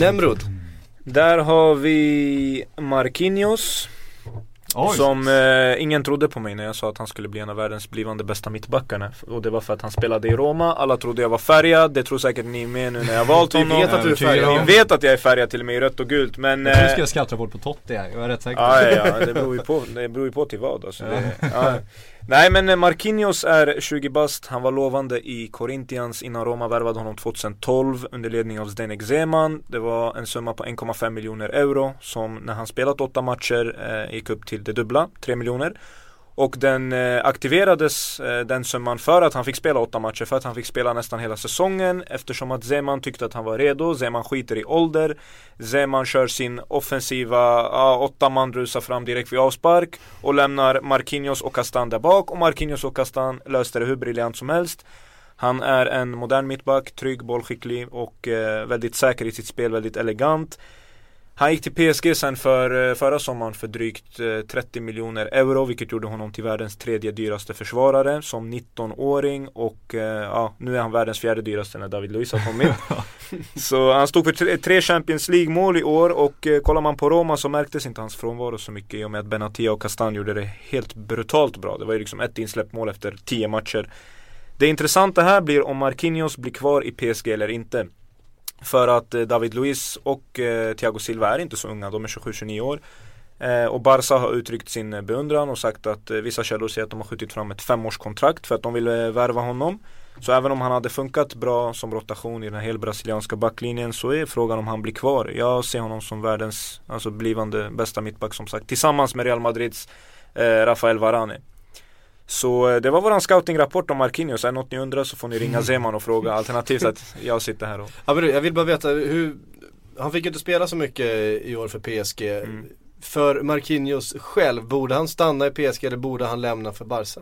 Nemrod. Där har vi Marquinhos. Oj. Som eh, ingen trodde på mig när jag sa att han skulle bli en av världens blivande bästa mittbackarna. Och det var för att han spelade i Roma, alla trodde jag var färgad, det tror säkert ni med nu när jag valt Vi honom. vet att du är färgad. Ni vet att jag är färgad till och med i rött och gult men... Jag tror du ska göra scoutrapport på Totti här, jag är rätt säker på Ja, det. ja, ja, det beror ju på, det beror ju på till vad alltså. det, ja. Nej men eh, Marquinhos är 20 bast, han var lovande i Corinthians innan Roma värvade honom 2012 under ledning av Zdenek Zeman. Det var en summa på 1,5 miljoner euro som när han spelat åtta matcher eh, gick upp till det dubbla, 3 miljoner. Och den eh, aktiverades eh, den summan för att han fick spela åtta matcher, för att han fick spela nästan hela säsongen eftersom att Zeman tyckte att han var redo, Zeman skiter i ålder. Zeman kör sin offensiva, ja, åtta man rusar fram direkt vid avspark och lämnar Marquinhos och Castan där bak. Och Marquinhos och Castan löste det hur briljant som helst. Han är en modern mittback, trygg, bollskicklig och eh, väldigt säker i sitt spel, väldigt elegant han gick till PSG sen för eh, förra sommaren för drygt eh, 30 miljoner euro vilket gjorde honom till världens tredje dyraste försvarare som 19-åring och eh, ja, nu är han världens fjärde dyraste när David Luiz har kommit. så han stod för tre, tre Champions League-mål i år och eh, kollar man på Roma så märktes inte hans frånvaro så mycket i och med att Benatia och Castan gjorde det helt brutalt bra. Det var ju liksom ett insläppt mål efter tio matcher. Det intressanta här blir om Marquinhos blir kvar i PSG eller inte. För att eh, David Luiz och eh, Thiago Silva är inte så unga, de är 27-29 år. Eh, och Barca har uttryckt sin beundran och sagt att vissa källor säger att de har skjutit fram ett femårskontrakt för att de vill värva honom. Så även om han hade funkat bra som rotation i den här helbrasilianska backlinjen så är frågan om han blir kvar. Jag ser honom som världens, alltså blivande bästa mittback som sagt. Tillsammans med Real Madrids eh, Rafael Varane. Så eh, det var våran scoutingrapport om Marquinhos. Är det något ni undrar så får ni ringa Zeman och fråga. Alternativt att jag sitter här och Ja, jag vill bara veta hur, han fick ju inte spela så mycket i år för PSG. Mm. För Marquinhos själv, borde han stanna i PSG eller borde han lämna för Barca?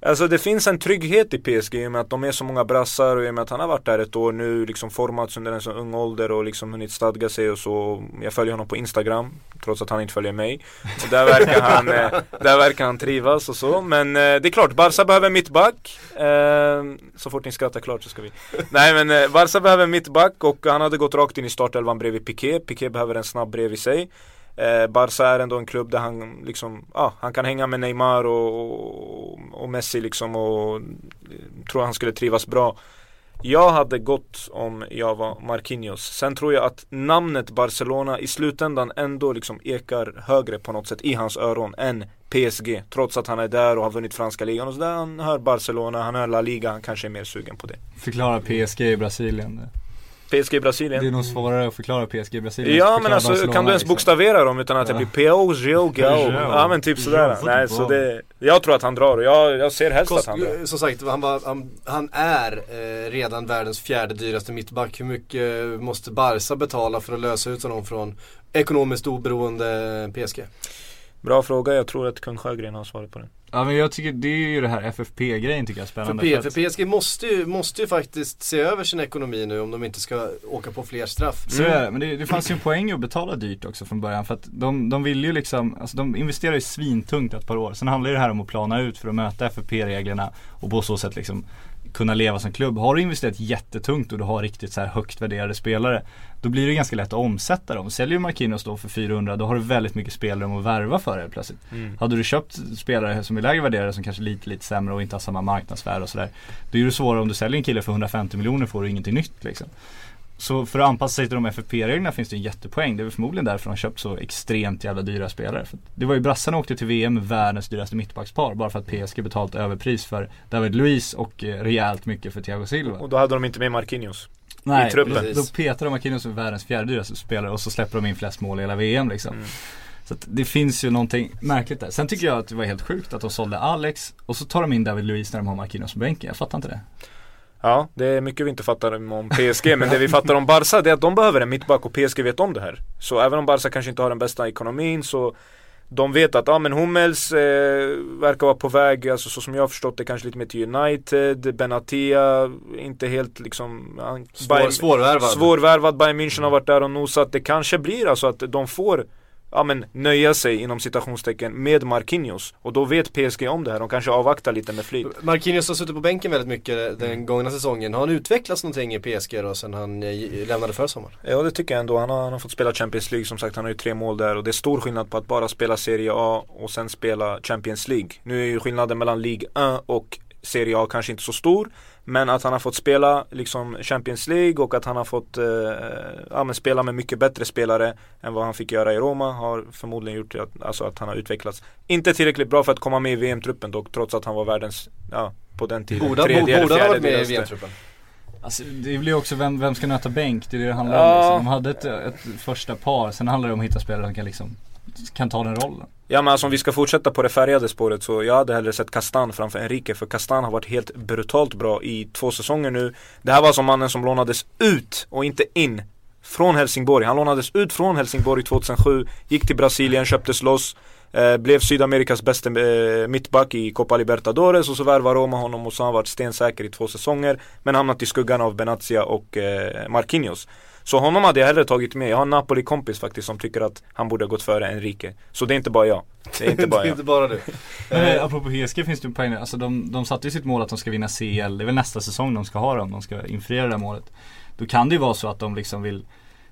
Alltså det finns en trygghet i PSG i och med att de är så många brassar och i och med att han har varit där ett år nu, liksom formats under en så ung ålder och liksom hunnit stadga sig och så. Jag följer honom på Instagram, trots att han inte följer mig. Så där verkar han, eh, där verkar han trivas och så. Men eh, det är klart, Barca behöver mittback. Eh, så fort ni skrattar klart så ska vi. Nej men Barca behöver mittback och han hade gått rakt in i startelvan bredvid Piqué. Piqué behöver en snabb bredvid sig. Eh, Barca är ändå en klubb där han liksom, ah, han kan hänga med Neymar och, och, och Messi liksom och eh, tror han skulle trivas bra. Jag hade gått om jag var Marquinhos. Sen tror jag att namnet Barcelona i slutändan ändå liksom ekar högre på något sätt i hans öron än PSG. Trots att han är där och har vunnit franska ligan och sådär. Han hör Barcelona, han hör La Liga, han kanske är mer sugen på det. Förklara PSG i Brasilien. PSG Brasilien. Det är nog svårare att förklara PSG Brasilien. Ja men alltså Barcelona, kan du ens liksom. bokstavera dem utan att det Ja. blir PO, Gio, Gao? Ja men typ sådär. Ja, Nej så det, jag tror att han drar och jag, jag ser helst att Kost, han drar. som sagt, han, var, han, han är eh, redan världens fjärde dyraste mittback. Hur mycket måste Barca betala för att lösa ut honom från ekonomiskt oberoende PSG? Bra fråga, jag tror att kung Sjögren har svaret på den. Ja men jag tycker det är ju det här FFP-grejen tycker jag är För, spännande. P, för för PSG måste ju, måste ju faktiskt se över sin ekonomi nu om de inte ska åka på fler straff. Så är det, men det, det fanns ju en poäng att betala dyrt också från början för att de, de vill ju liksom, alltså de investerar ju svintungt ett par år. Sen handlar ju det här om att plana ut för att möta FFP-reglerna och på så sätt liksom kunna leva som klubb. Har du investerat jättetungt och du har riktigt så här högt värderade spelare Då blir det ganska lätt att omsätta dem. Säljer Marquinhos då för 400 då har du väldigt mycket spelare att värva för helt plötsligt. Mm. Hade du köpt spelare som är lägre värderade som kanske är lite, lite sämre och inte har samma marknadsvärde och sådär. Då är det svårare om du säljer en kille för 150 miljoner får du ingenting nytt liksom. Så för att anpassa sig till de FFP-reglerna finns det en jättepoäng. Det är väl förmodligen därför de har köpt så extremt jävla dyra spelare. För det var ju brassarna åkte till VM med världens dyraste mittbackspar bara för att PSG betalt överpris för David Luiz och eh, rejält mycket för Thiago Silva. Och då hade de inte med Marquinhos. Nej, truppen. precis. Då petar de Marquinhos som världens fjärde dyraste spelare och så släpper de in flest mål i hela VM liksom. Mm. Så det finns ju någonting märkligt där. Sen tycker jag att det var helt sjukt att de sålde Alex och så tar de in David Luiz när de har Marquinhos på bänken. Jag fattar inte det. Ja, det är mycket vi inte fattar om PSG men det vi fattar om Barca det är att de behöver en mittback och PSG vet om det här. Så även om Barca kanske inte har den bästa ekonomin så de vet att, ja men Hummels eh, verkar vara på väg, alltså så som jag har förstått det kanske lite mer till United, Benatia, inte helt liksom Svår, Bayern- svårvärvad. Svårvärvad, Bayern München har varit där och nosat. Det kanske blir alltså att de får ja men nöja sig inom citationstecken med Marquinhos. Och då vet PSG om det här, de kanske avvaktar lite med flyt. Marquinhos har suttit på bänken väldigt mycket den gångna säsongen. Har han utvecklats någonting i PSG då sen han eh, lämnade för sommar? Ja det tycker jag ändå. Han har, han har fått spela Champions League som sagt, han har ju tre mål där och det är stor skillnad på att bara spela Serie A och sen spela Champions League. Nu är ju skillnaden mellan League 1 och Serie A kanske inte så stor. Men att han har fått spela liksom Champions League och att han har fått eh, ja, spela med mycket bättre spelare än vad han fick göra i Roma har förmodligen gjort att, alltså att han har utvecklats. Inte tillräckligt bra för att komma med i VM-truppen dock trots att han var världens, ja på den tiden, Borde, tredje borde ha varit med i VM-truppen. Alltså det blir också vem, vem ska nöta bänk? Det är det det handlar ja. om liksom. De hade ett, ett första par, sen handlar det om att hitta spelare som kan liksom kan ta den rollen. Ja men alltså om vi ska fortsätta på det färgade spåret så jag hade hellre sett Castan framför Enrique för Castan har varit helt brutalt bra i två säsonger nu. Det här var som mannen som lånades ut och inte in från Helsingborg. Han lånades ut från Helsingborg 2007, gick till Brasilien, köptes loss. Eh, blev Sydamerikas bästa eh, mittback i Copa Libertadores och så värvade Roma honom och så har han varit stensäker i två säsonger. Men hamnat i skuggan av Benatia och eh, Marquinhos. Så honom hade jag hellre tagit med. Jag har en Napoli-kompis faktiskt som tycker att han borde ha gått före Enrique. Så det är inte bara jag. Det är inte bara jag. det är inte bara du. eh, apropå PSG finns det en poäng Alltså de, de satte ju sitt mål att de ska vinna CL. Det är väl nästa säsong de ska ha dem. De ska infria det där målet. Då kan det ju vara så att de liksom vill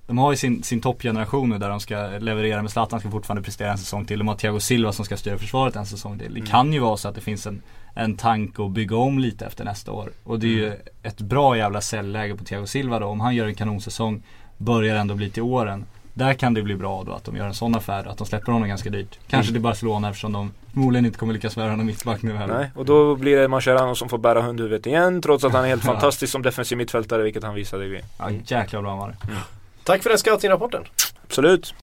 de har ju sin, sin toppgeneration nu där de ska leverera med Zlatan ska fortfarande prestera en säsong till. De har Thiago Silva som ska styra försvaret en säsong till. Det mm. kan ju vara så att det finns en, en tanke att bygga om lite efter nästa år. Och det är ju mm. ett bra jävla säljläge på Thiago Silva då. Om han gör en kanonsäsong, börjar ändå bli till åren. Där kan det bli bra då att de gör en sån affär, att de släpper honom ganska dyrt. Kanske mm. till Barcelona eftersom de förmodligen inte kommer lyckas värva någon mittback nu heller. Nej, och då blir det Mascherano som får bära hundhuvudet igen trots att han är helt fantastisk som defensiv mittfältare vilket han visade i VM. Ja jäklar vad han var det. Mm. Tack för den scoutingrapporten! Absolut.